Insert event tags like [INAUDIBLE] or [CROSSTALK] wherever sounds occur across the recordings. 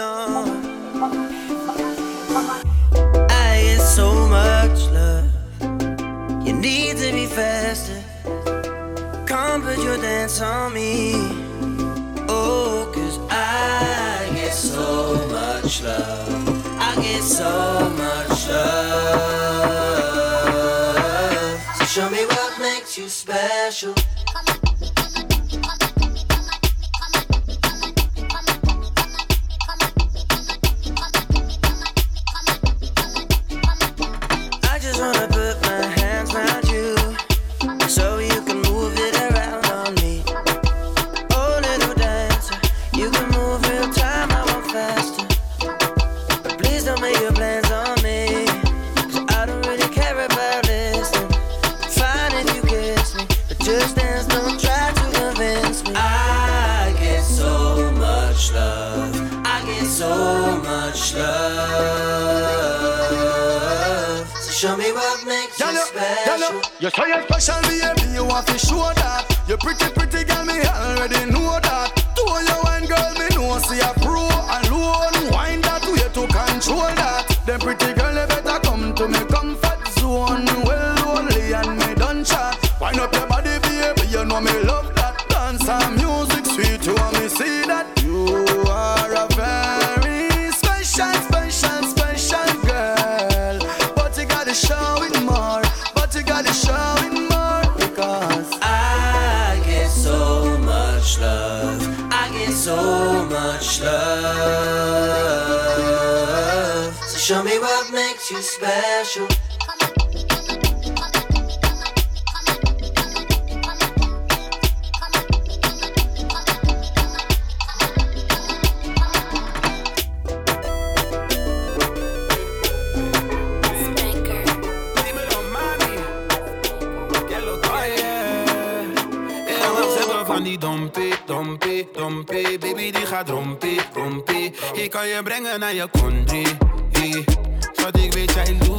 I get so much love. You need to be faster. Come put your dance on me. Oh, cause I get so much love. I get so much love. So show me what makes you special. Ik kan je brengen naar je country. Eh. Schat, ik weet jij loef.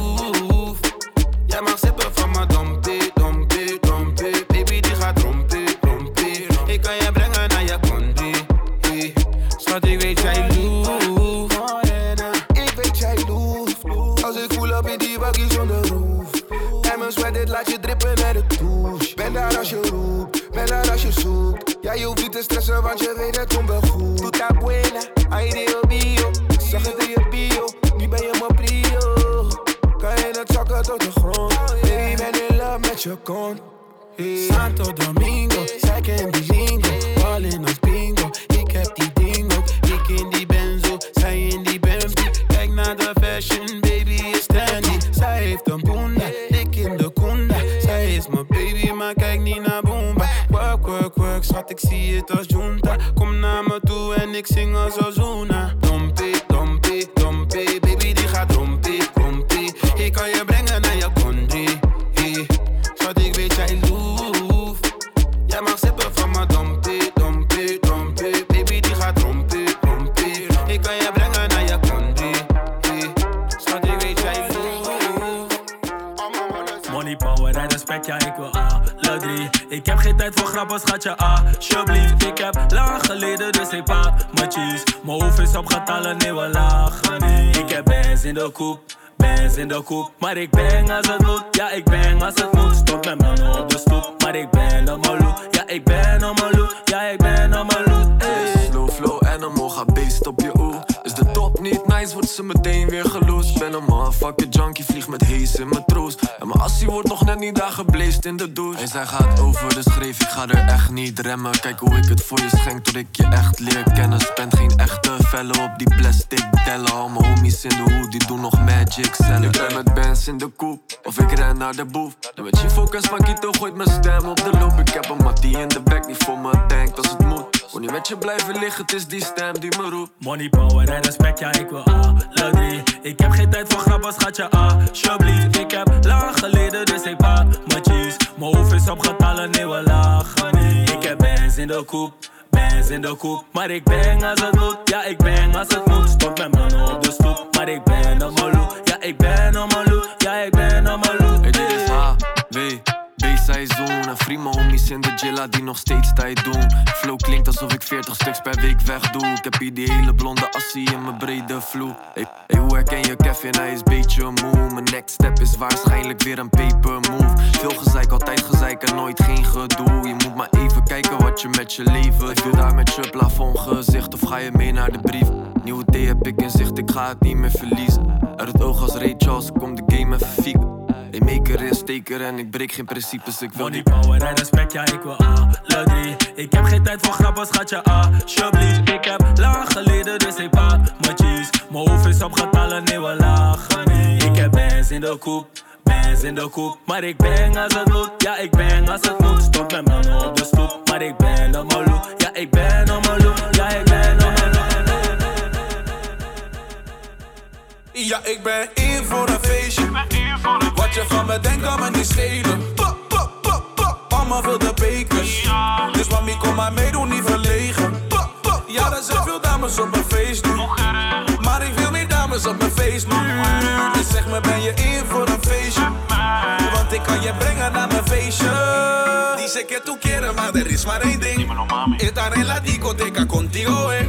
Mijn hoofd is op getallen, nee we lachen niet. Ik heb bands in de koep, bands in de koep Maar ik bang als het moet, ja ik bang als het moet. Stop met mannen op de stoep, maar ik ben op mijn Ja ik ben op mijn ja ik ben op mijn. Flow animal, ga beest op je oe. Is de top niet nice, wordt ze meteen weer geloosd. Ben een motherfucking junkie, vlieg met haze in mijn troost. En mijn assie wordt nog net niet daar in de douche. En zij gaat over de schreef, ik ga er echt niet remmen. Kijk hoe ik het voor je schenk, tot ik je echt leer kennen. Spend geen echte vellen op die plastic tellen. Al mijn homies in de hoed, die doen nog magic cellen. Ik ben met bands in de koep, of ik ren naar de boef. En met je focus van Kito gooit mijn stem op de loop. Ik heb een mattie in de back, die voor me denkt als het moet. Wil niet met je blijven liggen, het is die stem die me roept. Money, power en respect, ja ik wil alle drie. Ik heb geen tijd voor grappen, schatje, alsjeblieft. Ik heb lang geleden, dus ik pak mijn cheese. Mijn hoofd is op getallen, nee we lachen niet. Ik heb bands in de koep, bands in de koep. Maar ik bang als het moet, ja ik bang als het moet. Stop met mannen op de stoep, maar ik ben op mijn Ja ik ben op mijn ja ik ben op mijn seizoen. En vrienden homies in de Jilla die nog steeds tijd doen. Flow klinkt alsof ik 40 stuks per week wegdoe. Ik heb hier die hele blonde assie in mijn brede vloer. Hey, hey, hoe herken je Kevin? Hij is beetje moe. Mijn next step is waarschijnlijk weer een paper move. Veel gezeik, altijd gezeik en nooit geen gedoe. Je moet maar even kijken wat je met je leven doet. daar met je plafond gezicht of ga je mee naar de brief? Nieuwe thee heb ik in zicht, ik ga het niet meer verliezen. Uit het oog als Ray Charles, kom de game even fiek. Maker is steker en ik breek geen principes, ik wil Money, die power en respect, ja ik wil alle drie. Ik heb geen tijd voor grappen, schatje, alsjeblieft. Ik heb lang geleden de zeepaal, mijn cheese Mijn hoofd is op getallen, nee we lachen niet Ik heb bands in de koep, bands in de koep Maar ik ben als het moet, ja ik ben als het moet. Stop met mannen op de stoep, maar ik ben op mijn loop. Ja ik ben op mijn loop, ja ik Ja, ik ben in voor een feestje. Wat je van me denkt kan me niet schelen. Pop, pop, pop, pop. Mama wil de bekers. Dus mami, kom maar mee, doe niet verlegen. Pop, pop. Ja, er zijn veel dames op mijn feest nu. Maar ik wil meer dames op mijn feest nu. Dus zeg me, ben je in voor een feestje? Want ik kan je brengen naar mijn feestje. Dice que tú quieres, maar er is maar één ding. Estar en la discoteca contigo, eh.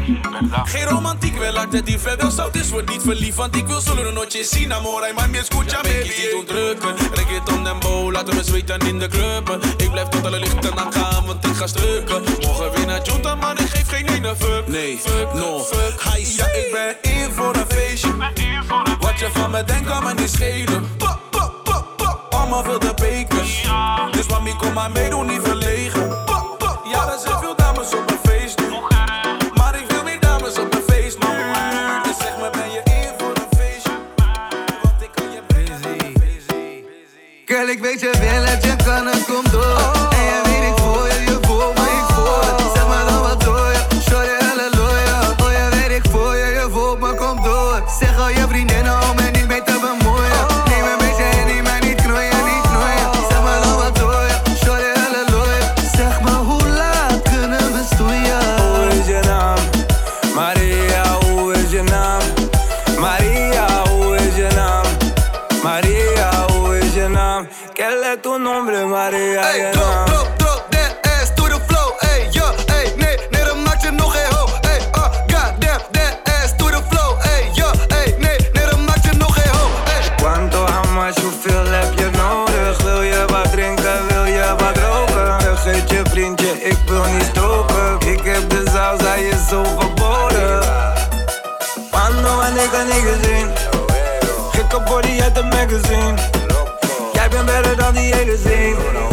Geen romantiek, wel alternatief. Verder zout is wordt niet verliefd. Want ik wil solo een noche sin amor. Ay, mami, escucha, baby. Ik zie drukken. Reggaeton en bow, laten we zweten in de club. Ik blijf tot alle lichten aangaan, want ik ga strukken. Morgen weer naar Junta, man, ik geef geen ene fuck. Nee, fuck, no, fuck. Ja, ik ben in voor een feestje. Wat je van me denkt, kan me niet schelen. Mama wil de bekers. Dus mami, kom maar mee, doe niet verlegen. Ja, er zijn veel dames op mijn feest nu. Maar ik wil meer dames op mijn feest nu. Dus zeg me, ben je in voor een feestje? Want ik kan je brengen. Girl, ik weet je Gekke body uit de magazine. Jij bent beter dan die hele zin Zin, zin,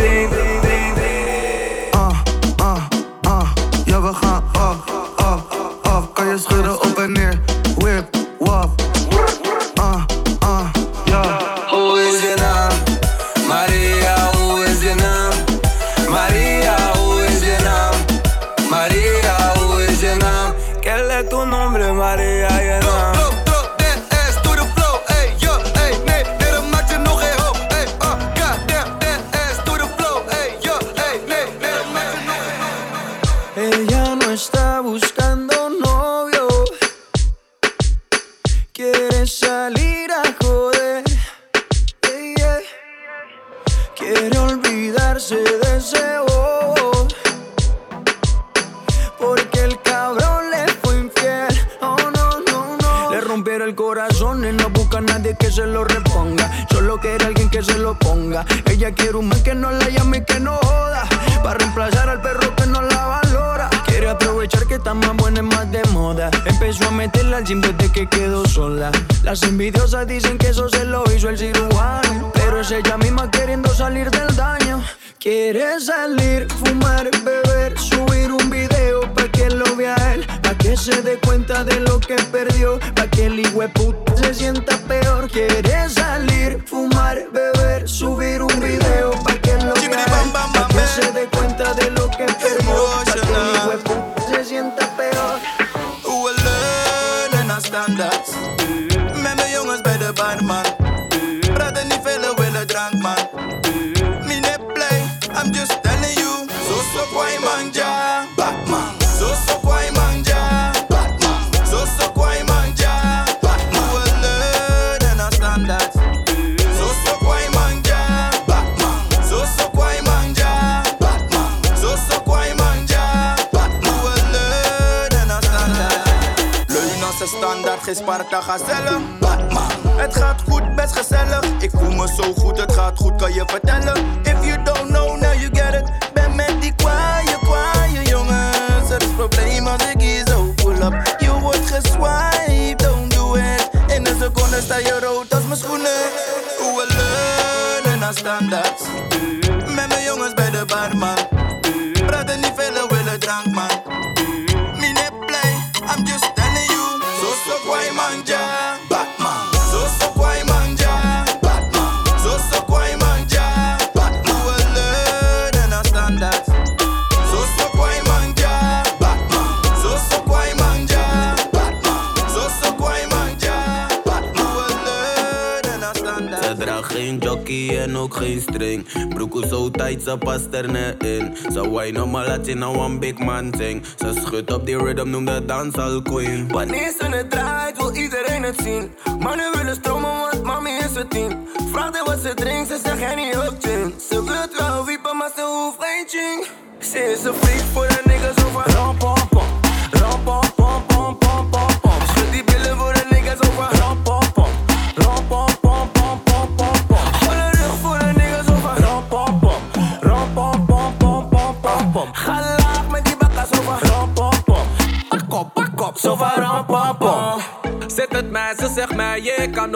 noem de dans al queen. Wanneer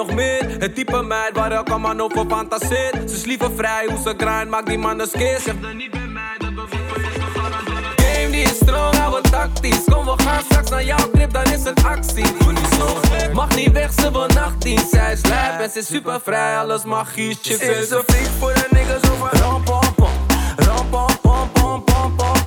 nog meer. Het type meid waar elke man over fantaseert. Ze is liever vrij, hoe ze grind, maakt die man een skeer. Zeg er niet bij mij, dat Game die is strong, hou het tactisch. Kom, we gaan straks naar jouw crib, dan is het actie. Mag niet weg, ze wil nachtdienst. Zij is lijp en ze is super vrij, alles magisch. Chicks Ze is is een freak voor de niggas over ram pom pom. Ram pom pom pom pom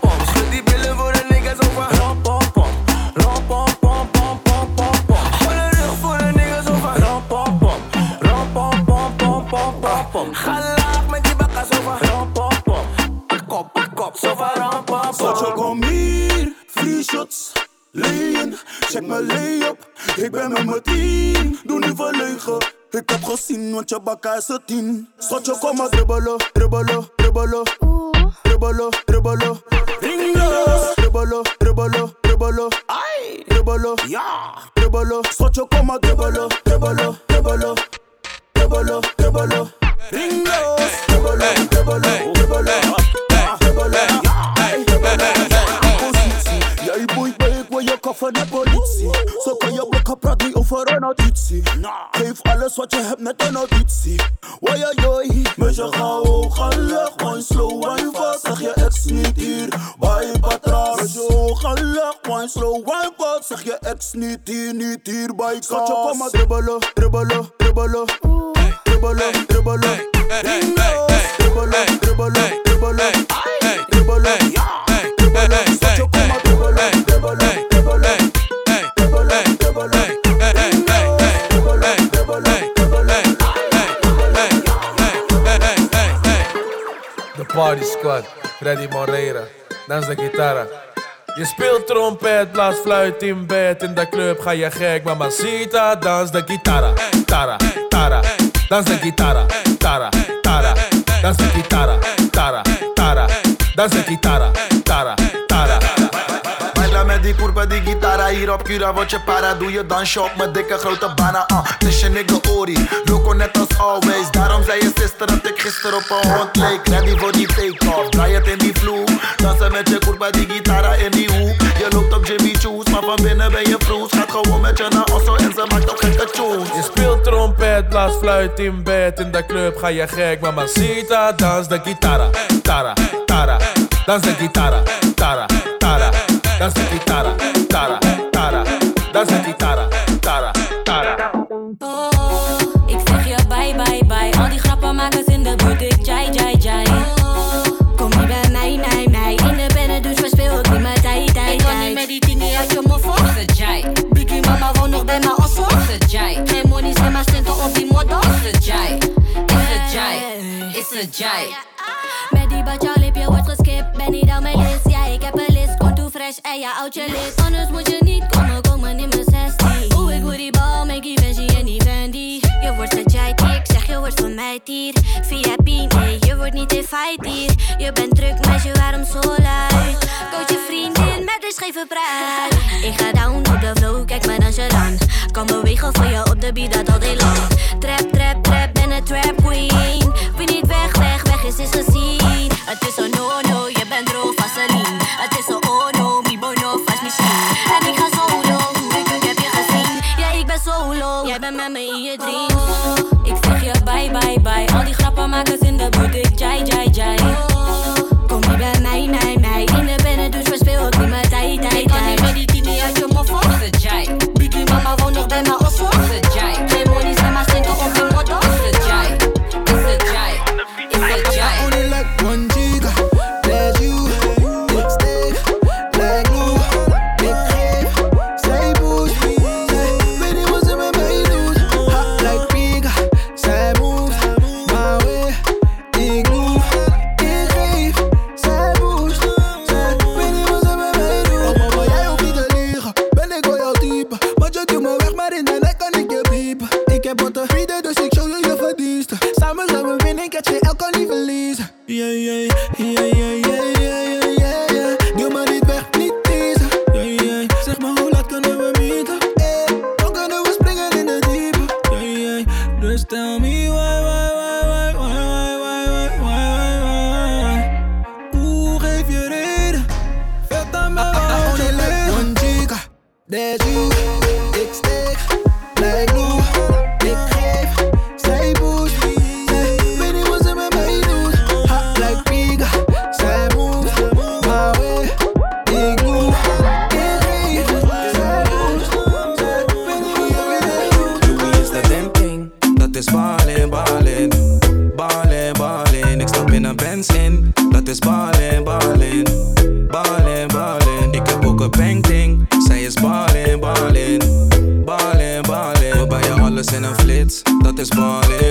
pom. Ga laag met die over ram pom pom. Pak op, pak op, zo van ram pom pom. kom hier, free shots, lean, check mijn lay-up. Ik ben met mijn team, doe niet verlegen. Ik heb gezien, want je bakka is een tien. Schatje, kom maar dribbelen, dribbelen, dribbelen. Dribbelen, dribbelen. Ringles. Dribbelen, dribbelen, dribbelen. Dribbelen, ja. Dribbelen. Schatje, kom maar dribbelen, dribbelen, dribbelen. Dribbelen, dribbelen. Ringles. Dribbelen, dribbelen, dribbelen. Dribbelen, ja. Positie. Jij boeit bij ik wil je koffer naar politie. Zo kan je blokken, praat niet over een auditie. Geef alles wat je hebt met een auditie. Wai, ai, ai. Meisje, ga hoog, ga leg. Wine slow, wine fast. Zeg je ex niet hier, bij Patras. Meisje, hoog, ga leg. Wine slow, wine fast. Zeg je ex niet hier, niet hier, bij Kas. Schatje, kom maar dribbelen, dribbelen, dribbelen. Dribbelen, dribbelen. Ringles. Dribbelen, dribbelen, dribbelen. Dribbelen, ja. Dribbelen, schatje, kom maar dribbelen, dribbelen, dribbelen. Dribbelen, dribbelen. Ringles. Dribbelen, dribbelen, dribbelen. De Party Squad, Freddy Moreira, dans de gitara. Je speelt trompet, blaast fluit in bed. In de club ga je gek, mamacita, dans de gitara. Tara, tara, dans de gitara. Tara, tara, dans de gitara. Tara, tara, dans de gitara. Tara, tara. Die kurba, die gitara hier op Cura Word je para, doe je dansje op mijn dikke grote bana uh, je nigga Ori, loco net als always Daarom zei je sister dat ik gisteren op een hond leek Ready voor die take-off, draai het in die vloer Dansen met je kurba, die gitara in die hoek Je loopt op Jimmy Choo's, maar van binnen ben je vroes Gaat gewoon met je naar Osso en ze maakt ook gekke tunes Je speelt trompet, blaast fluit in bed. In de club ga je gek, mamacita, dans de gitara. Tara, tara, dans de gitara. Tara, tara, dans de gitara. Tara, tara, dans de gitara. Tara, tara. Oh, ik zeg je bye bye bye. Al die grappen maken in de buurt, ik jai jai jai. Kom niet bij mij, mij, mij. In de binnen, dus verspeel ik niet mijn tijd, tijd, Ik kan niet met die dingen uit je moffel. Is het jai? Biggie mama woont nog bij mijn osso. Is het jai? Geen money, zijn maar stinten op die model. Is het jai? Is het jai? Is het jai? en eh, je houdt je lid. Anders moet je niet komen, komen in mijn zestie. Oeh, ik word die bal, make die Benji en die Vandy. Je wordt gejit ik zeg je wordt van mij tier. Via nee, je wordt niet in fight hier. Je bent druk, meisje, waarom zo luid? Coach je vriendin met een scheve praat. Ik ga down op de vloer, kijk maar dan je dan. Kan bewegen voor je op de beat, dat al heel lang. a bang ting. Zij is ballin', ballin', ballin', ballin'. We bij je alles in een flits, dat is ballin'.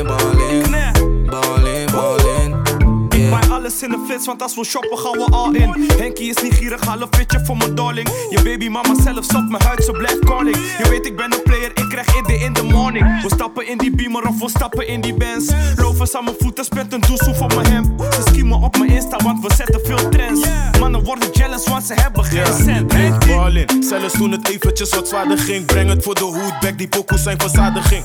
want als we shoppen gaan we al in. Henkie is niet gierig, haal een fitje voor mijn darling. Je baby mama zelf zat mijn huid, ze blijft calling. Je weet ik ben een player, ik krijg in de in the morning. We stappen in die beamer of we stappen in die bands. Lovers aan mijn voeten, spent een doosje voor mijn hemd. Ze schiemen op mijn Insta, want we zetten veel trends. Mannen worden jealous, want ze hebben geen cent. cent. Balling, zelfs toen het eventjes wat zwaarder ging. Breng het voor de hoed, back die pokoe zijn verzadiging.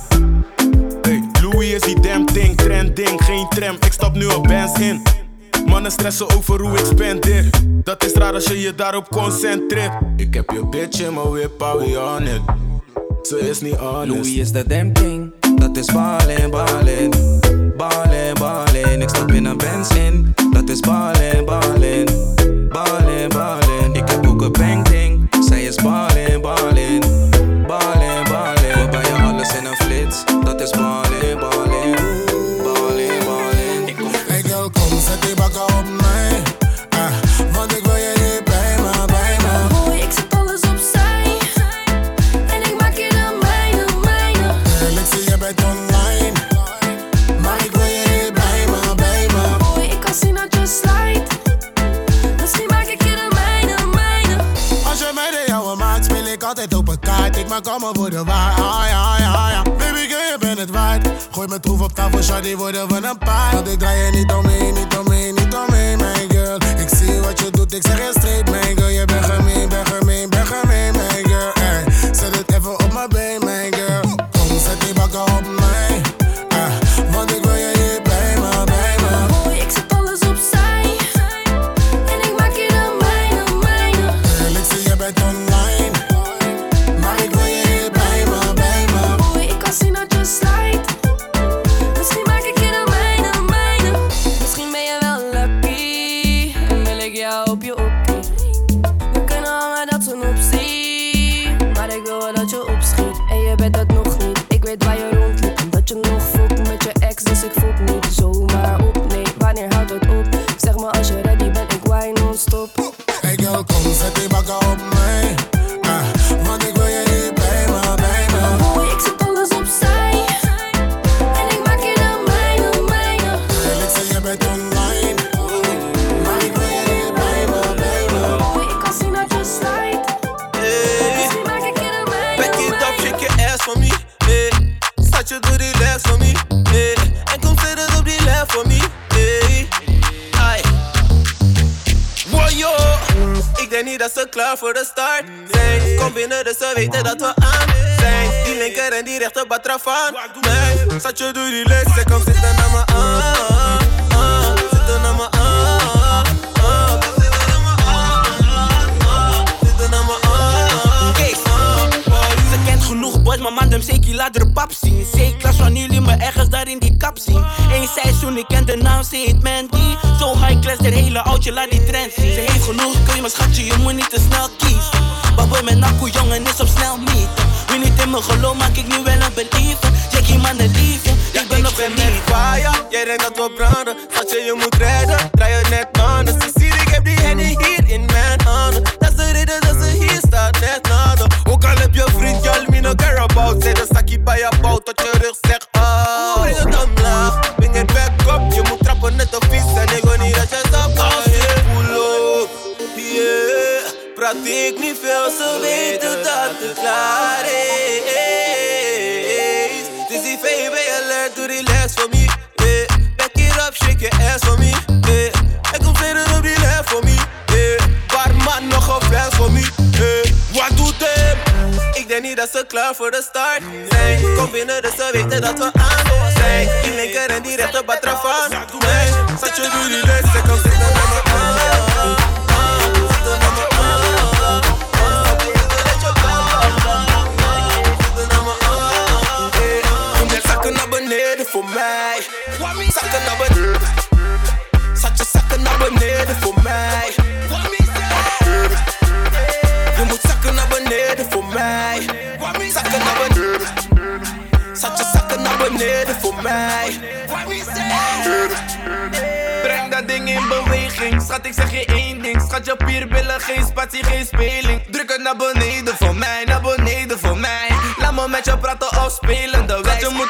Louis is die damn thing, trending, geen tram, ik stap nu op bands in. Mannen stressen over hoe ik spendeer. Dat is raar als je je daarop concentreert. Ik heb je bitch maar mijn whip, we on it? Ze is niet honest. Louis is de damn thing, dat is balen, balen. Balen, ballen. ik stap in een benzin. Dat is balen, balen. Balen, ballen. ik heb ook een bang ding. Zij is balen. Kom komen voor de waar. Ah ja, ah, ja, ah, ja. Baby girl, je bent het waard. Gooi mijn troef op tafel, shawty, worden van een paar. Want ik draai je niet omheen, niet omheen, niet omheen, mijn girl. Ik zie wat je doet, ik zeg je straight, man. Dat het klaar is. Het is VB alert, doe relax voor me. Yeah. Back it up, shake your ass for me. Yeah. En kom verder op die left voor me. Yeah. Paar man nog een fles voor me. Yeah. Wat doet hem? Ik denk niet dat ze klaar voor de start zijn. Kom binnen, dus ze weten dat we aan zijn. Die linker en die rechter batrafaan. Nee, zat je door die les, Schat, ik zeg je één ding. Schat, je pierbillen, geen spatie, geen speling. Druk het naar beneden voor mij, naar beneden voor mij. Laat me met je praten of spelen de wijs. Schat, je moet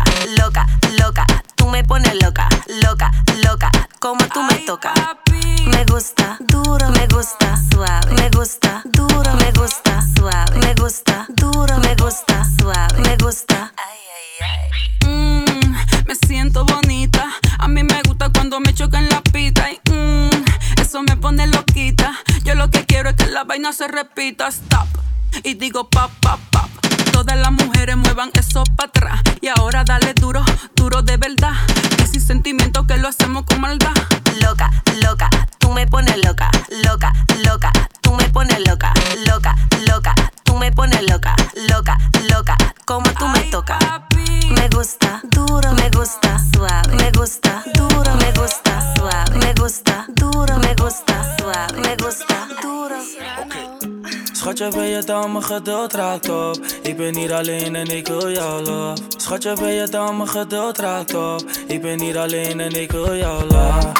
Je dan mijn geduld raakt op. Ik ben niet alleen en ik wil jou love. Schatje, ben je dan mijn geduld raakt op. Ik ben niet alleen en ik wil jou love.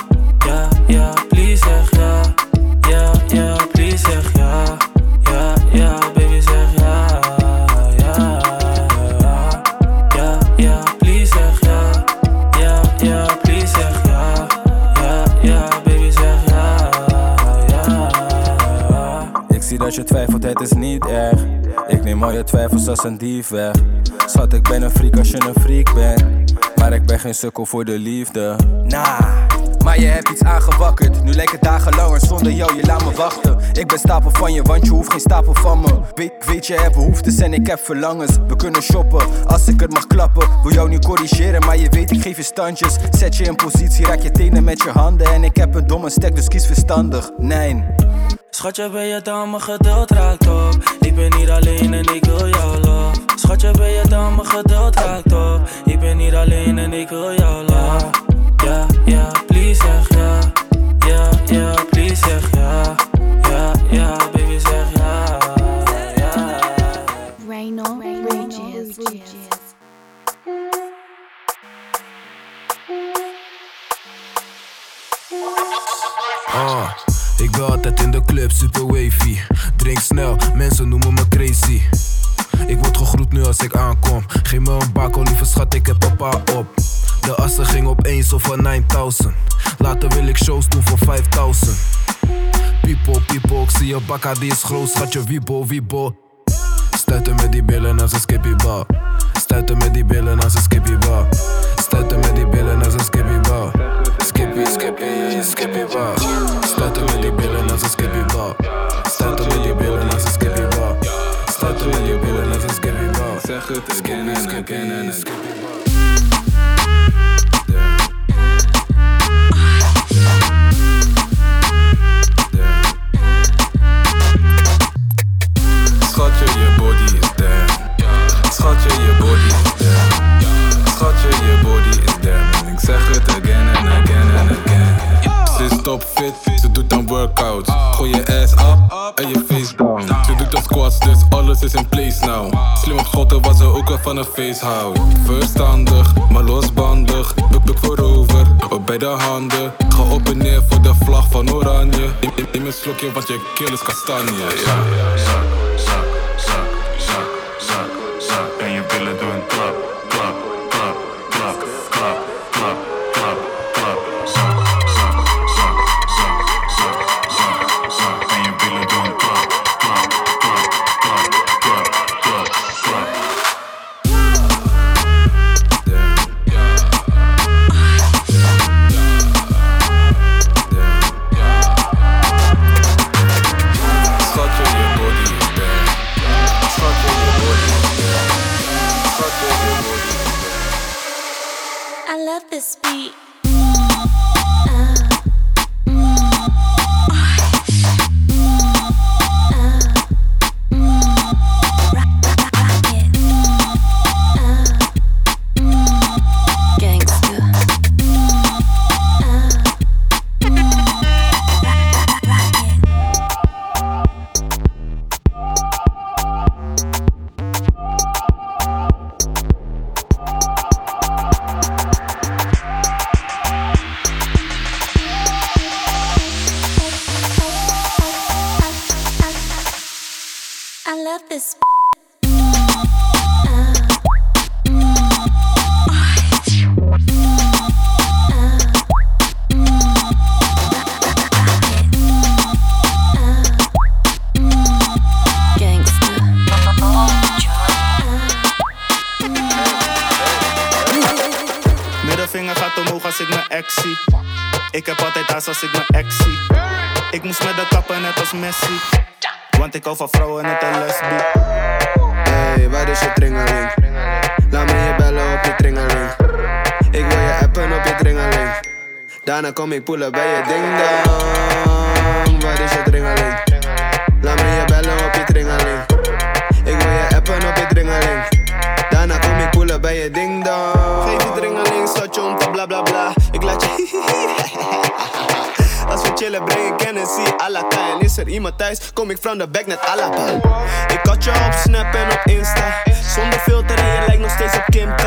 Ja, ja, je twijfels als een dief weg. Schat, ik ben een freak als je een freak bent. Maar ik ben geen sukkel voor de liefde. Nah. Maar je hebt iets aangewakkerd. Nu lijkt het dagen langer zonder jou, je laat me wachten. Ik ben stapel van je, want je hoeft geen stapel van me. Weet, weet je, hebt behoeftes en ik heb verlangens. We kunnen shoppen, als ik het mag klappen. Wil jou nu corrigeren, maar je weet, ik geef je standjes. Zet je in positie, raak je tenen met je handen. En ik heb een domme stek, dus kies verstandig. Nee. Schatje, ben je dan mijn geduld raakt op? Ik ben niet alleen en ik wil jou love. Schatje, ben je dan mijn geduld raakt op? Ik ben niet alleen en ik wil jou love. Ja, ja, please zeg altijd in de club, super wavy. Drink snel, mensen noemen me crazy. Ik word gegroet nu als ik aankom. Geef me een bako, lieve schat, ik heb papa op. De assen ging opeens over 9000. Later wil ik shows doen voor 5000. People, people, ik zie je bakka, die is groot, schatje, wiebo, wiebo. Stuiten met die billen als een een skippybar. Stuiten met die billen als een. Skippy, skippy, skippybar. Stuiten met die billen als een skippybar. Stuiten met die billen als een skippybar. Stuiten met die billen als een skippybar. Zeg het again and again and again. Schatje, je body is damn. Schatje, je body is damn. Schatje, je body Ze doet aan workouts. Gooi je ass up en je face down. Ze doet aan squats, dus alles is in place now. Slimme gotten was ze ook wel van een face houdt. Verstandig, maar losbandig. Buk voorover, op bij de handen. Ga op en neer voor de vlag van oranje. Neem, neem, neem een slokje, want je keel is kastanje. Ja. Zak, zak, zak, zak, zak, zak. En je billen doen klap, Kom ik poelen bij je ding dong. Waar is je tringeling? Laat me je bellen op je tringeling. Ik wil je appen op je tringeling. Daarna kom ik poelen bij je ding dong. Geef die dringeling, om te bla bla bla. Ik laat [LAUGHS] je Als we chillen breng er iemand thuis, kom ik from the back net à la bal. Ik had je op Snap en op Insta. Zonder filter en je lijkt nog steeds op Kim K.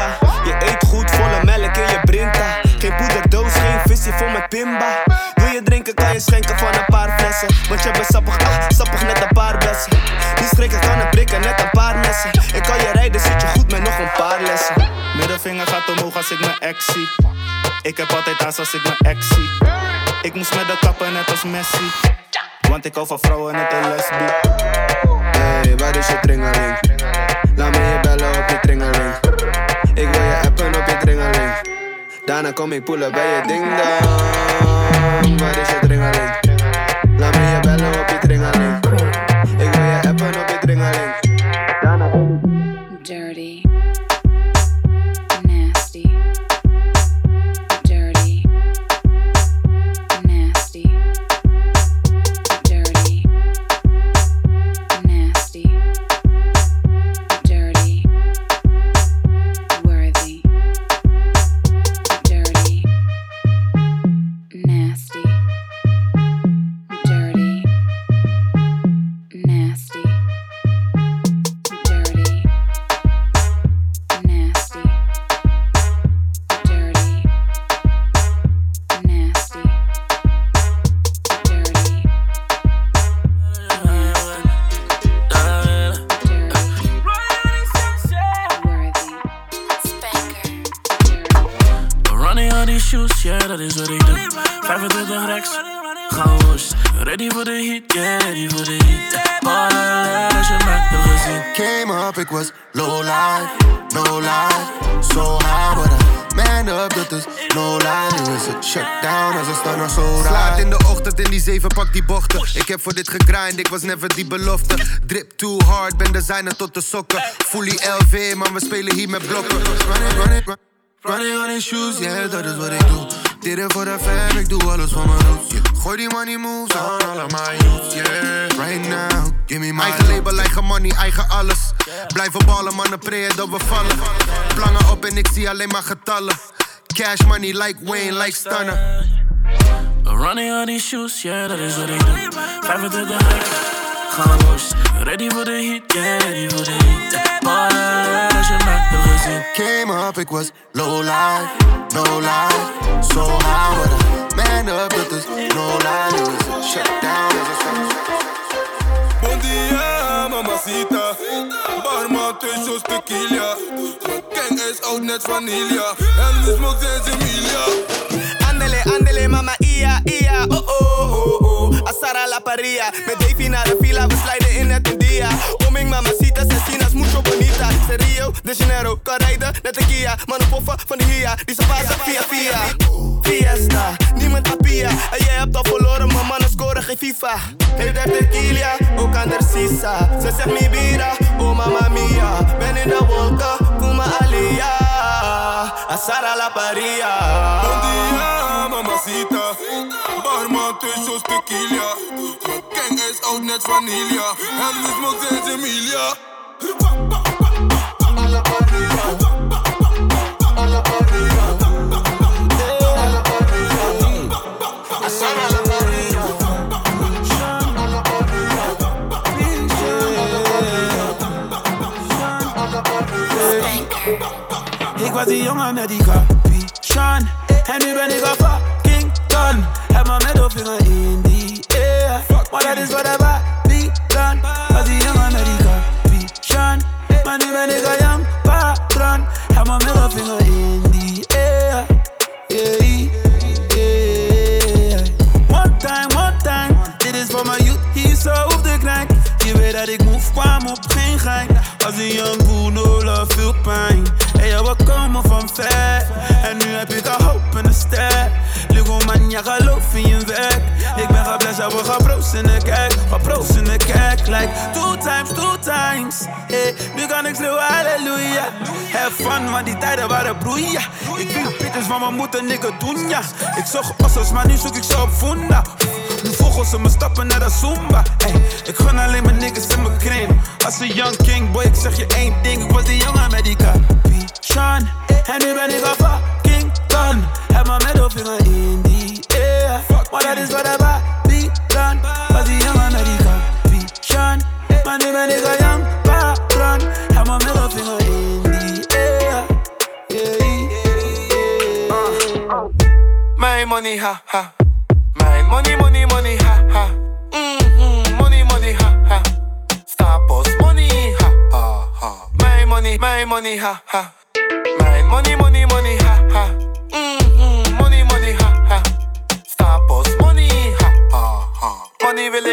Je eet goed, volle melk in je brinta. Geen poederdoos, geen visie vol met pimba. Wil je drinken, kan je schenken van een paar flessen. Want je bent sappig, ah, sappig net een paar bessen. Die strikken kan het prikken, net een paar messen. Ik kan je rijden, zit je goed met nog een paar lessen. Middelvinger gaat omhoog als ik mijn ex zie. Ik heb altijd haast als ik mijn ex zie. Ik moest met de kappen net als Messi. Want hou van vrouwen net een lesbie. Hey, waar is je? Laat me je bellen op je. Ik wil je appen op je tringeling. Daarna kom ik poelen bij je ding dong. Waar is je? Yeah, dat is wat ik doe. 25 rex, gaan woest. Ready for the heat, yeah, ready for the heat. Als je mij hebt gezien. Came up, ik was low life, no life. So high, but I man up, dat is no lie. Nu is het shutdown als een staan nog zo raar. Slaat in de ochtend in die zeven, pak die bochten. Ik heb voor dit gegrind, ik was never die belofte. Drip too hard, ben designer tot de sokken. Fully LV, maar we spelen hier met blokken. Running, running, run- running on in shoes, yeah, dat is wat ik doe. Dit is voor de fam, ik doe alles voor mijn roots. yeah. Gooi die money moves aan alle mijn youths, yeah. Right now, give me my Eigen label, eigen money, eigen alles. Blijven ballen, mannen, prayen dat we vallen. Plangen op en ik zie alleen maar getallen. Cash money like Wayne, like Stunner. Running on these shoes, yeah, dat is wat ik doe. 25 rex, gaan woest. Ready for the heat, yeah, ready for the heat. Ballen, als je mij hebt. Came up, it was low life, no life. So high, but I man up, dat is no lie. Nu is het shutdown als een staan. Bom dia, mamacita. Barman, twee shows tequila. Mijn gang is oud net vanilla. En we smoke sinds Emilia. Andele, andele, mama, ia, ia, oh, oh, oh, Asara la paria, met Davy naar de villa, we sliden in het dia. Oming, mamacita, sesinas, mucho bonita. Se Rio de Janeiro, kan rijden, net een Kia. Mannen van de Hia, die ze via via. Fiesta, niemand apia. En jij hebt al verloren, maar mannen scoren geen FIFA. Heeft er tequila, ook aan de sisa. Ze zegt mi bira, oh mamma mia. Ben in de wolken, kuma alia. Asara la paria. Bom dia, mamacita. Barman, twee shows tequila. Mijn gang is oud net vanilla. En we smoke sinds Emilia. Ik was die jongen met die capuchon En nu ben ik een fucking ton Heb mijn middelvinger in die air. Dat is wat er die dan Was die jongen met die capuchon Maar nu ben ik een young patron. Heb mijn middelvinger in die air. Yeah, yeah. One time, one time. Dit is voor mijn youth, hier zo op de knack Je weet dat ik move kwam op geen gein Als een young boer, no love, veel pijn Hey, ja, we komen van ver En nu heb ik een in de kerk Gaan proost in de kerk Like two times, two times. Hey, nu kan ik schreeuwen halleluja. Have fun, maar die tijden waren broeien Ik wil pitches van mijn moeder, nigga, doen ja. Ik zag ossers, maar nu zoek ik ze op funda. Nu volgen ze me stappen naar de Zumba. Ey, Ik gun alleen mijn niggas in mijn kring. Als een young king, boy, ik zeg je één ding. Ik was die jongen met die capuchon En nu ben ik een fucking ton Heb mijn middelvinger in die air. Maar dat is wat die dan Was die jongen met die capuchon Maar nu ben ik een young patron Heb mijn middelvinger in die air My money, ha ha. My money, money, money, ha ha. Mm-hmm, money, money, ha ha. Stapels money, ha ha ha. My money, my money, ha ha. My money, money, money, ha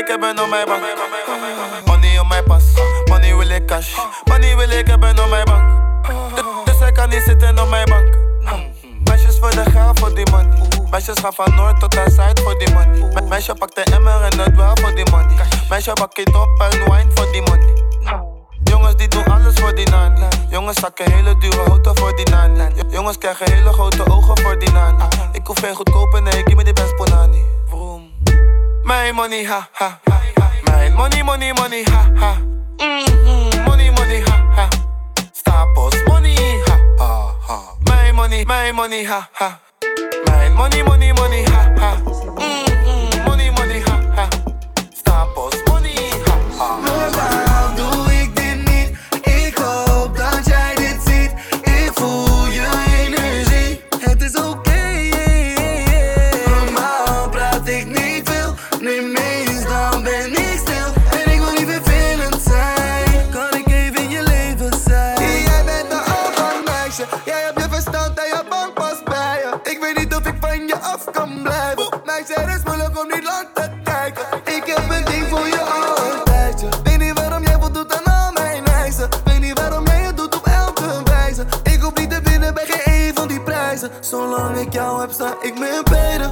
ik hebben op mijn bank. Money op mijn pas. Money wil ik cash. Money wil ik hebben op mijn bank. Du- Dus hij kan niet zitten op mijn bank. Meisjes voor de geld voor die money. Meisjes gaan van noord tot aan zuid voor die money. Me- Meisje pakt de emmer en het wel voor die money. Meisje bak het op en wine voor die money. Jongens die doen alles voor die nani. Jongens zakken hele dure auto voor die nani. Jo- Jongens krijgen hele grote ogen voor die nani. Ik hoef geen goedkope, nee, give me die best ponani. Mijn money, ha ha. Mijn money, money, money, ha ha. Mhm, Money, money, ha ha. Stapels money, ha ha ha. Mijn money, mijn money, ha ha. Mijn money, money, money, ha ha. Zolang ik jou heb, sta ik met beide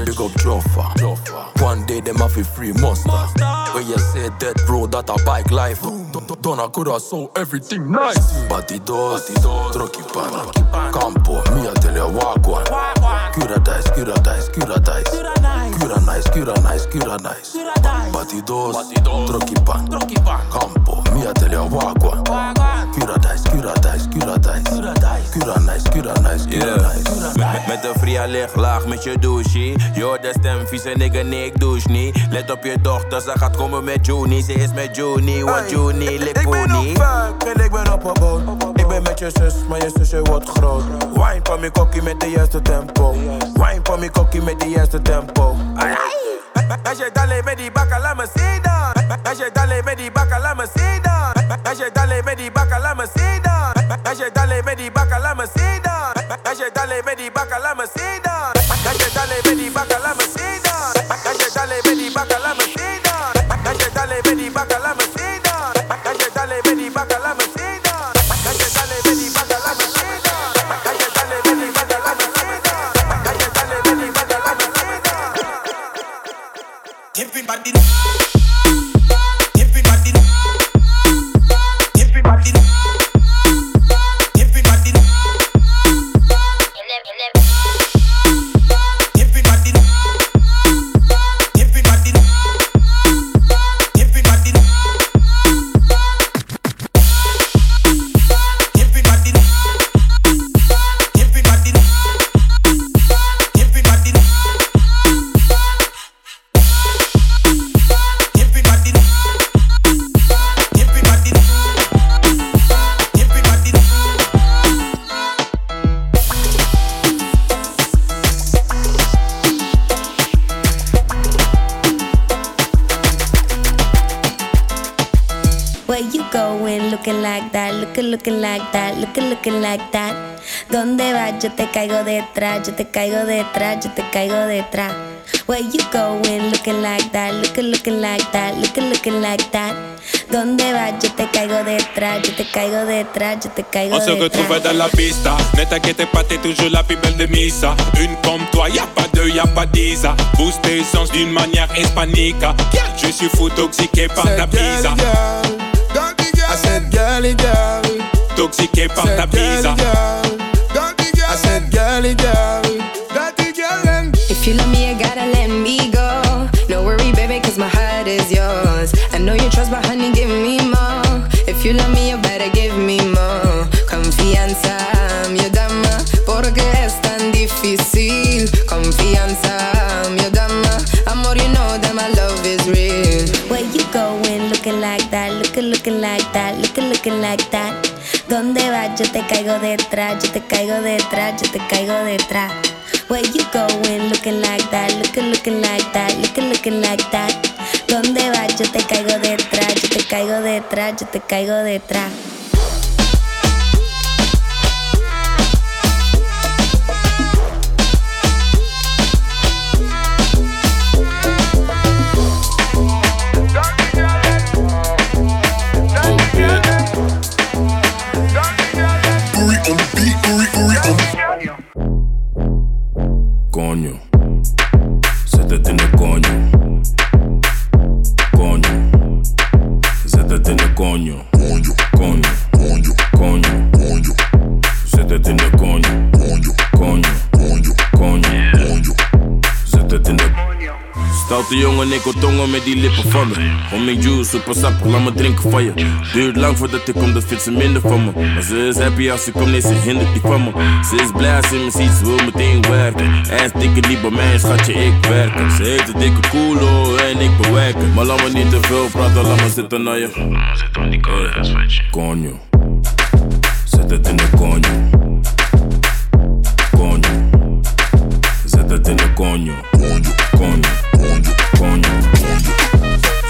rich, big up Joffa. One day them have a free monster. When you say that bro, that a bike life. Done I could have sold everything nice. Batidos, trucky pan, campo, me a tell you walk one. Cura dice, cura dice, cura dice. Cura nice, cura nice, cura nice. Batidos, trucky pan, campo, me a tell you walk one. Cura dice, cura dice, cura dice. Cura nice, cura nice, cura nice. Met, een fria lig laag met je douche. Je hoort de stem, vieze nigga, nee, ik douche niet. Let op je dochter, ze gaat komen met Juni. Ze is met Juni, want Juni lik Ik ben pony. op en ik ben op een boot. Ik ben met je zus, maar je zusje wordt groot. Wine van mijn kokkie met de juiste tempo. Wine van mijn kokkie met de juiste tempo. Als je dale met die bakka, laat me zien dan. Als je dale met die bakka, laat me zien dan. That shit dale me di back a la Mercedes. That shit dale me di back a la Mercedes. That shit dale me di back a la Mercedes. That, looking, looking like that, looking, looking like that. ¿Dónde vas? Yo te caigo detrás, yo te caigo detrás, yo te caigo detrás. Where you going looking like that, looking, looking like that, looking, looking like that. ¿Dónde vas? Yo te caigo detrás, yo te caigo detrás, yo te caigo On se retrouve detrás. dans la pista. Ne t'inquiète pas, t'es toujours la plus belle de Misa. Une comme toi, y a pas deux, y a pas dix. Boost tes sens d'une manière hispanique. Je suis fou toxiqué par ta bise. girly girl. Toxiqué par ta pizza. If you love me, you gotta let me go. No worry, baby, cause my heart is yours. I know you trust, but honey, give me like that. ¿Dónde vas? Yo te caigo detrás, yo te caigo detrás, yo te caigo detrás. Where you going looking like that, looking, looking like that, looking, looking like that. ¿Dónde vas? Yo te caigo detrás, yo te caigo detrás, yo te caigo detrás. Coño, jongen, ik wil tongen met die lippen van me. Om mijn juice, super sap, laat me drinken van je. Duurt lang voordat ik kom, dat vindt ze minder van me. Maar ze is happy als ze komt, nee, ze hindert niet van me. Ze is blij als ze me ziet, ze wil meteen werken. En dikke niet bij mij, schatje, ik werk. Ze heeft een dikke koelo en ik bewerken. Maar laat me niet te veel praten, laat me zitten naar je. Zit aan die koude Coño, zet het in de coño. Coño, zet het in de. Coño, coño, coño, coño.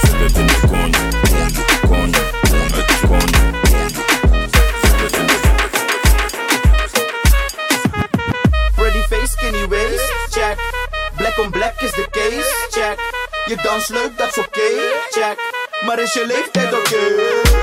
Zet het in de Pretty face, skinny waist, check. Black on black is the case, check. Je dans leuk, dat is oké, check. Maar is je leeftijd oké? Dus,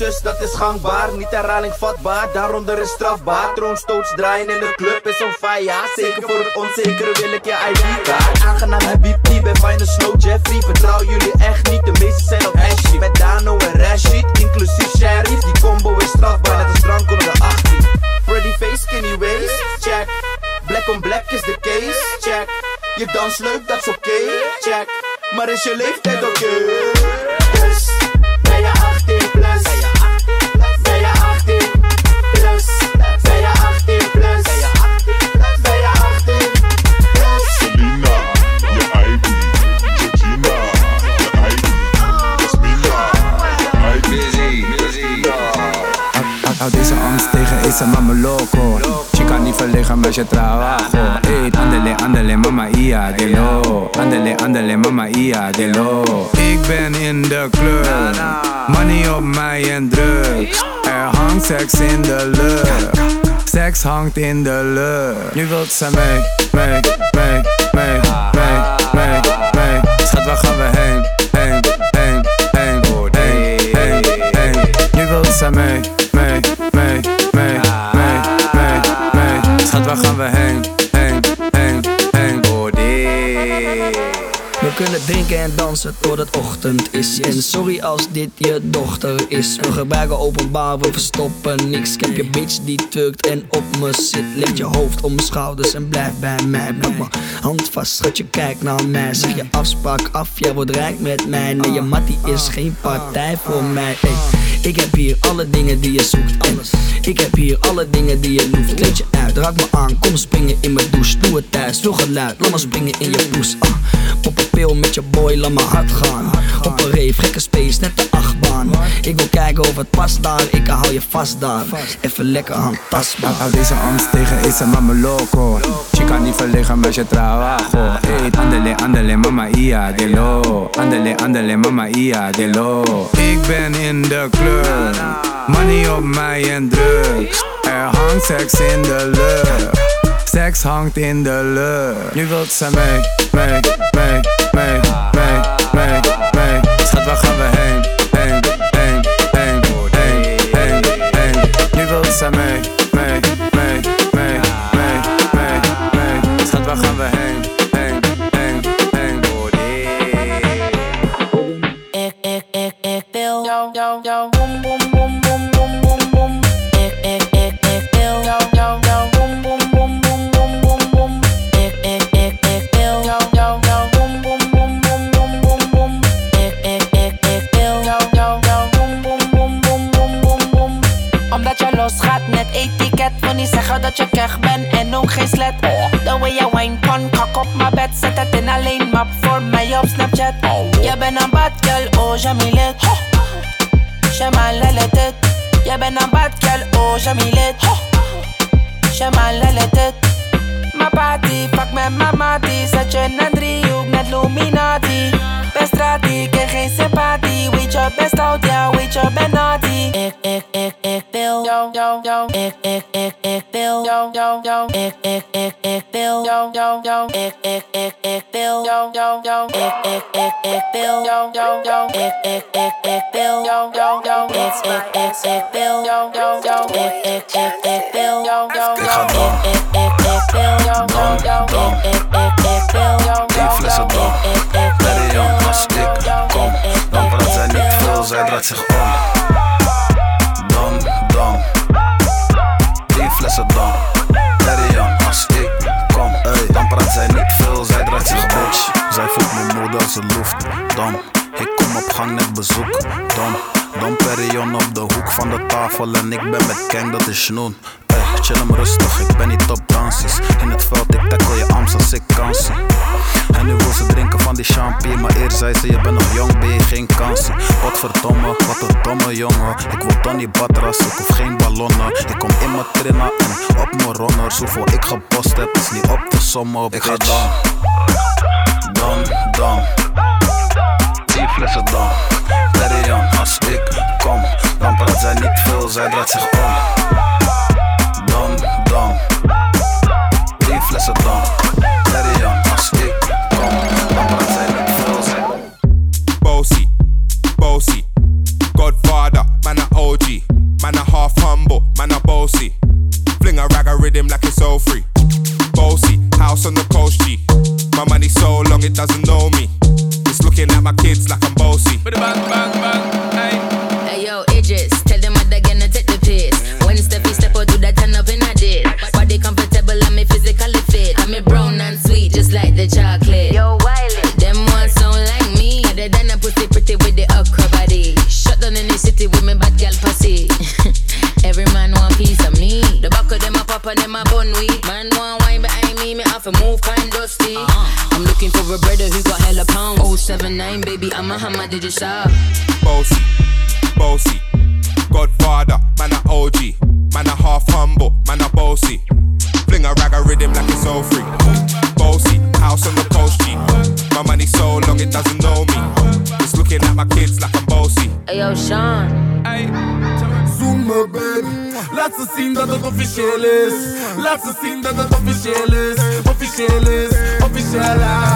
dat is gangbaar. Niet herhaling vatbaar, daaronder is strafbaar. Troonstoots draaien in de club is on fire. Zeker voor het onzekere wil ik je ID-kaart. Aangenaam Habibti, bij Fine Snow Jeffrey. Vertrouw jullie echt niet, de meeste zijn op Ashley. Met Dano en Rashid, inclusief Sheriff. Die combo is strafbaar, net als drank onder de 18. Pretty face, skinny waist, check. Black on black is the case, check. Je dans leuk, dat is oké, check. Maar is je leeftijd oké? Dus, esa mama loco. Chica niet verlegen met je trabajo. Eet, andele, andele, mama ia, de lo. Andele, andele, mama ia, de lo. Ik ben in de club, money op mij en drugs. Er hangt seks in de lucht. Seks hangt in de lucht. Nu wilt ze mee, mee, mee, mee, mee, mee, mee. Schat, waar gaan we heen, heen, heen, heen, heen, heen, heen. Nu wilt ze mee, Schat, waar gaan we heen, heen, heen, heen, We kunnen drinken en dansen tot het ochtend is. En sorry als dit je dochter is. We gebruiken openbaar, we verstoppen niks. Ik heb je bitch die tukt en op me zit. Leg je hoofd om mijn schouders en blijf bij mij. Mijn hand vast, schat je kijk naar mij. Zeg je afspraak af, jij wordt rijk met mij. Nee, je mattie is geen partij voor mij. Ik heb hier alle dingen die je zoekt. En ik heb hier alle dingen die je hoeft. Kleed je uit, raak me aan, kom springen in mijn douche. Doe het thuis, veel geluid, laat me springen in je poes. Ah, pop een pil met je boy, laat me hard gaan. Op een rave, gekke space, net de achtbaan. Ik wil kijken of het past daar, ik hou je vast daar. Even lekker handtastbaar. Houd deze angst tegen, esa mama loco. Chica niet verlegen met je trabajo. Eet, andele, andele, mama ia, de lo. Andele, andele, mama ia, de lo. Ik ben in de club, money op mij en drugs. Er hangt seks in de lucht. Seks hangt in de lucht. Nu wilt ze mee, mee, mee, mee, mee. Perion op de hoek van de tafel en ik ben met Kang, dat is Snoen. Ey, chill hem rustig, ik ben niet op dansies. In het veld, ik tackle je arms als ik kan zien. En nu wil ze drinken van die champagne Maar eerst zei ze, je bent nog jong, ben je geen kansie Wat verdomme, wat een domme jongen. Ik wil Donny Badras, ik hoef geen ballonnen. Ik kom in mijn trainer en op mijn runners Hoeveel ik gepost heb, is niet op te sommen Ik ga dan, dan, dan. Die flessen dan Perion, als ik kom Dan praat zij niet veel, zij draait zich om Dan, dan Die flessen dan Perion, als ik kom Dan praat zij niet veel, zij Bossy, bossy. Godfather, man a OG. Man a half humble, man a bossy. Fling a rag a rhythm like it's all free. Bossy, house on the coast G. My money so long it doesn't know me. It's looking at my kids like I'm bossy. Bang, bang, bang, you shop? Bossy, bossy. Godfather, man a OG. Man a half humble, man a bossy. Fling a rag a rhythm like it's all free. Bossy, house on the coast G. My money so long it doesn't know me. It's looking at my kids like I'm bossy. Hey yo, Sean. Zoom me baby Laat ze zien dat het officieel is Laat ze zien dat het officieel is Officieel is, officieel is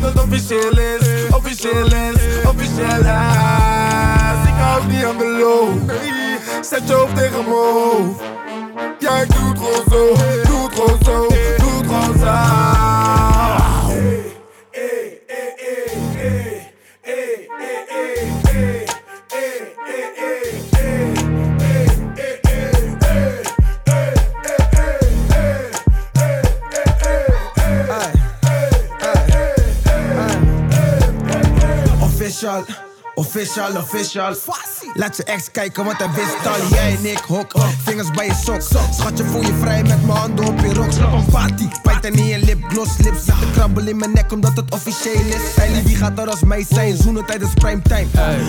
dat het officieel is Officieel is, officieel is. Ik hou niet aan de loop. Zet je hoofd tegen mijn hoofd. Ja, ik Doe het gewoon zo, official, official. Laat je ex kijken wat hij wist al. Jij en ik hok, vingers bij je sok. Schatje voel je vrij met mijn handen op je rok. Slap een party, bijt er niet in lipgloss. Lips zitten krabbel in mijn nek omdat het officieel is. Ellie, wie gaat er als mij zijn? Zoenen tijdens primetime.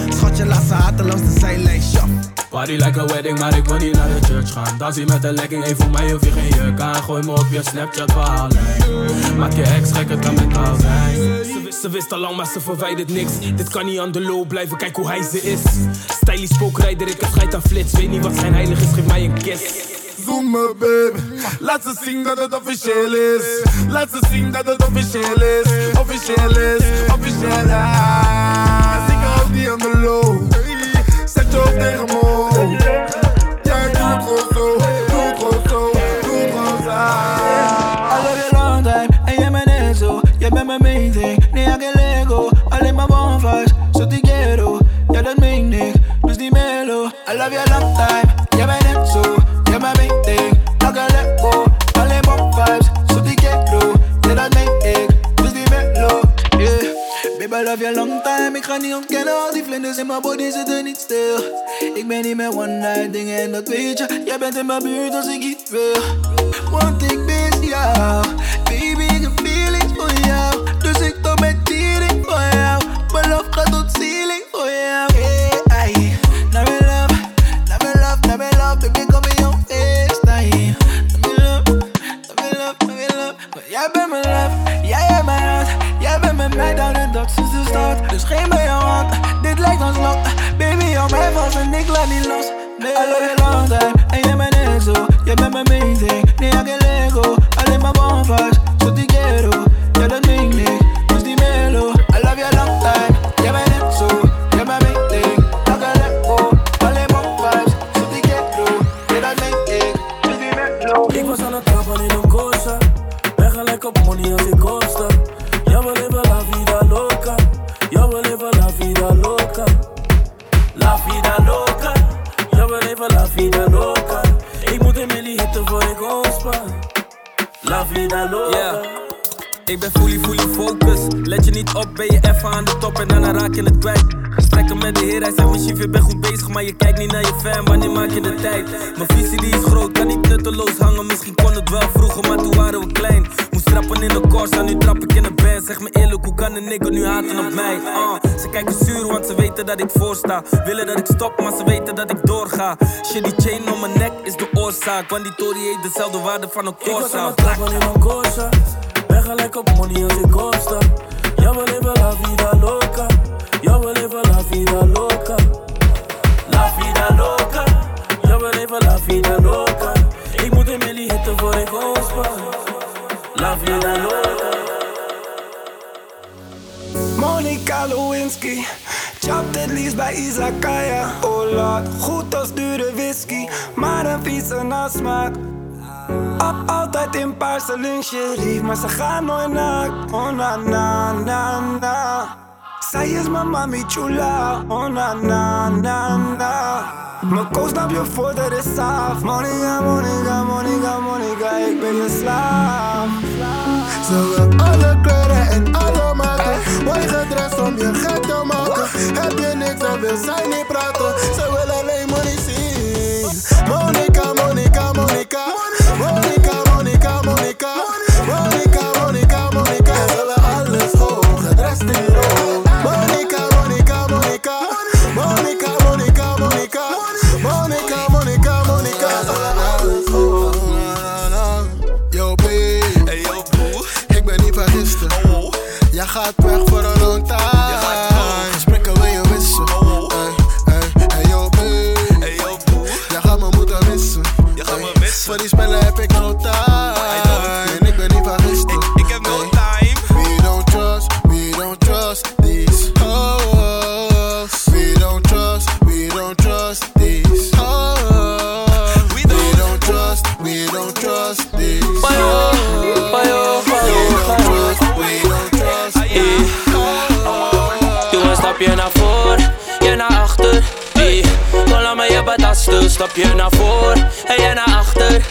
Schatje laat ze haten langs de zijlijn. Shop. Party like a wedding, maar ik wil niet naar de church gaan. Dansie met een legging, één voor mij hoef je geen jurk aan. Gooi me op je Snapchat verhaallijn. Maak je ex gek, het kan mentaal zijn. Ze wist, ze wist al lang, maar ze verwijdert niks. Dit kan niet aan de loop blijven, kijk hoe hij ze is. Stylish spookrijder, ik heb scheid aan flits. Weet niet wat zijn heilig is, geef mij een kiss. zoen me baby Laat ze zien dat het officieel is Laat ze zien dat het officieel is Officieel is, officieel is Ik hou die aan de low I love you long time, en jij bent net zo Jij bent main thing, nee ik Lego Alleen maar bonfires, zo te quiero. Ja dat meen ik, dus die melo I love you long time, jij bent net zo Jij bent mijn main thing, ik Lego Alleen bonfires, love you long time. Ik ga niet ontkennen, al die vlinders in mijn body zitten niet stil. Ik ben niet meer one night dingen en dat weet je. Jij bent in mijn buurt als ik iets wil. Want ik mis jou. Dat ik voorsta. Willen dat ik stop, maar ze weten dat ik doorga. Shit, die chain om mijn nek is de oorzaak, want die Tory heeft dezelfde waarde van een Ik was aan Corsa. het trappen in een Corsa. Ben gelijk op money als ik kosta. In paarse lingerie Maar ze gaan nooit naakt Oh na na na na. Zij is mijn mami chula. Oh na na na na. Mijn koos snap je voor de is af Monica, Monica, Monica, Monica Ik ben je slaaf. Ze wil alle kleuren en alle maten. Mooi gedrest om je gek te maken. Heb je niks en wil zij niet praten. Ze wil alleen Stapje naar voor en je naar achter.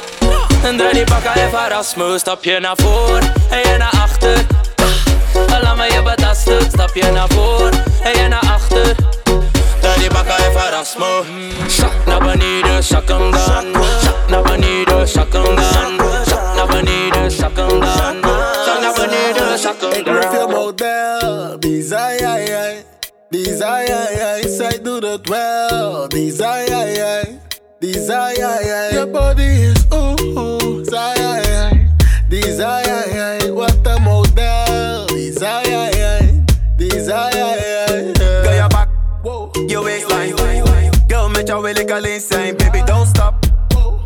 En draai die bakka even Erasmus. Stapje naar voor en je naar achter. Dan laat me je betasten. Stapje naar voor en je naar achter. Draai die bakka even Erasmus. Zak naar beneden, zak hem dan. Zak naar beneden, zak hem dan. Zak naar beneden, zak hem dan. Zak naar beneden, zak hem Ik proef je model, desire, desire, zij doet het wel, desire, Desire, your body is ooh, ooh. Desire, desire, what a model. Desire, desire. Girl, your back, Whoa. your waistline. Girl, make your way like a insane. Baby, don't stop.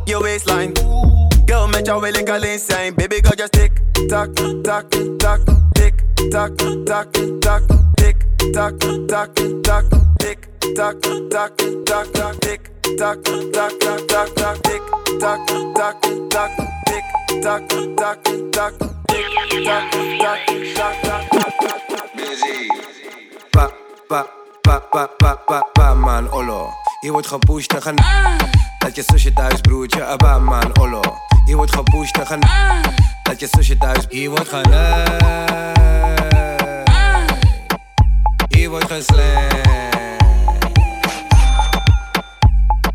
Your waistline. Girl, make your way like a insane. Baby, girl, just tick, tock, tock, tock, tick, tock, tock, tock, tick, tock, tock, tock, tick. Tak, tak, tak, tak, tik, tak, tak, tak, tak, tak, tik, tak, tak, tak, tik, tak, tak, tak, tik, tak, tak, tak, tak. Pa, pa, pa, pa, pa, pa, pa, man, olo. Je wordt gepusht en gaan. Laat je zusje thuis, broertje, abba, man, olo. Je wordt gepusht en gaan. Laat je zusje thuis, hier wordt gaan. Hier wordt geslamd.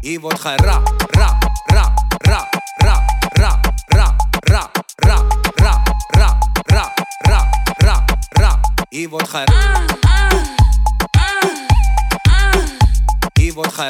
и вот хай ра, ра, ра, ра, ра, ра, ра, ра, ра, ра, ра, ра, ра, ра, ра, и вот хай. И вот хай.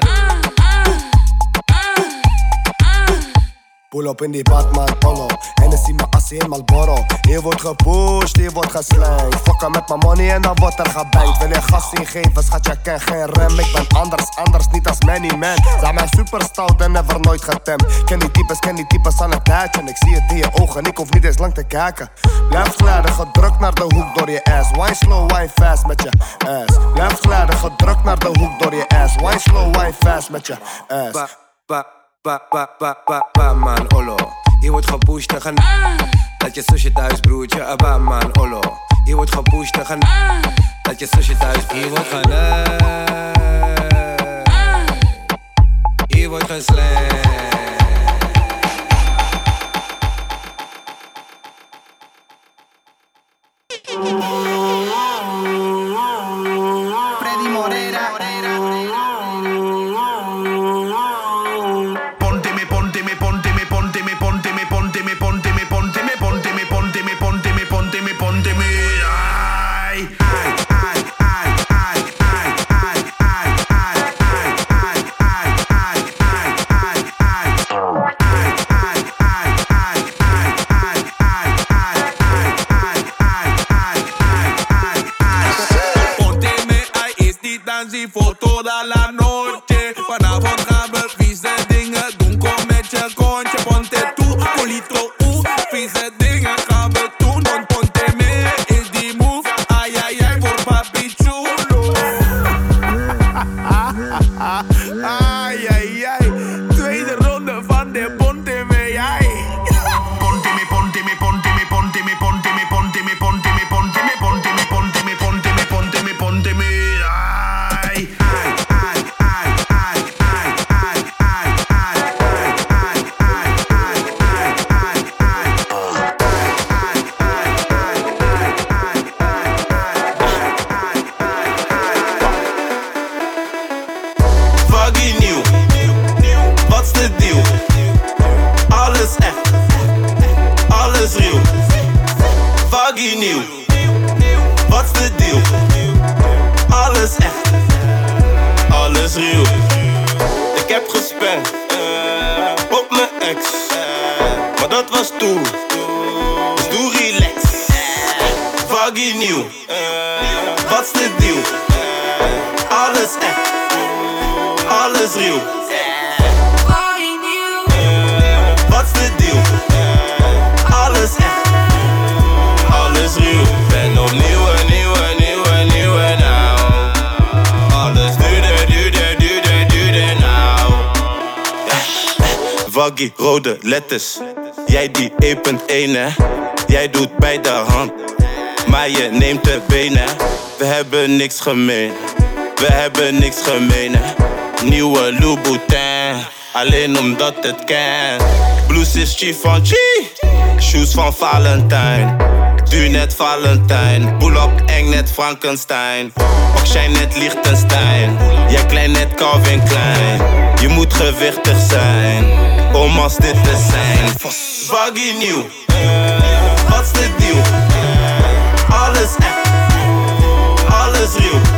Pull up in die Batman Polo. Hennessy, mijn assie in Marlboro Hier wordt gepusht, hier wordt geslankt Fokken met mijn money en dan wordt er gebankt Wil je gas ingeven, schat, je ken geen rem. Ik ben anders, anders, niet als many man. Zijn mij super stout en never nooit getemd. Ken die types, ken die types aan het tijdje. Ik zie het in je ogen, ik hoef niet eens lang te kijken. Blijf glijden, gedrukt naar de hoek door je ass. Wine slow, wine fast met je ass? Blijf glijden, gedrukt naar de hoek door je ass. Wine slow, wine fast met je ass? Pa, pa, pa, pa, pa, pa, man, olo. Je wordt gepusht en gaan. Laat je zusje thuis, broertje, abba, man, olo. Je wordt gepusht en gaan. Laat je zusje thuis, hier wordt gaan. Hier wordt geslamd. Letters. Jij die 1.1 hè. Jij doet bij de hand. Maar je neemt de benen. We hebben niks gemeen. We hebben niks gemeen hè. Nieuwe Louboutin. Alleen omdat het kan. Blues is chief van G. Shoes van Valentijn. Duur net Valentijn. Pull op eng net Frankenstein. Ook jij net Liechtenstein. Jij klein net Calvin Klein. Je moet gewichtig zijn. Om als dit te zijn. Baggy nieuw. is dit deal? Alles echt. Alles real.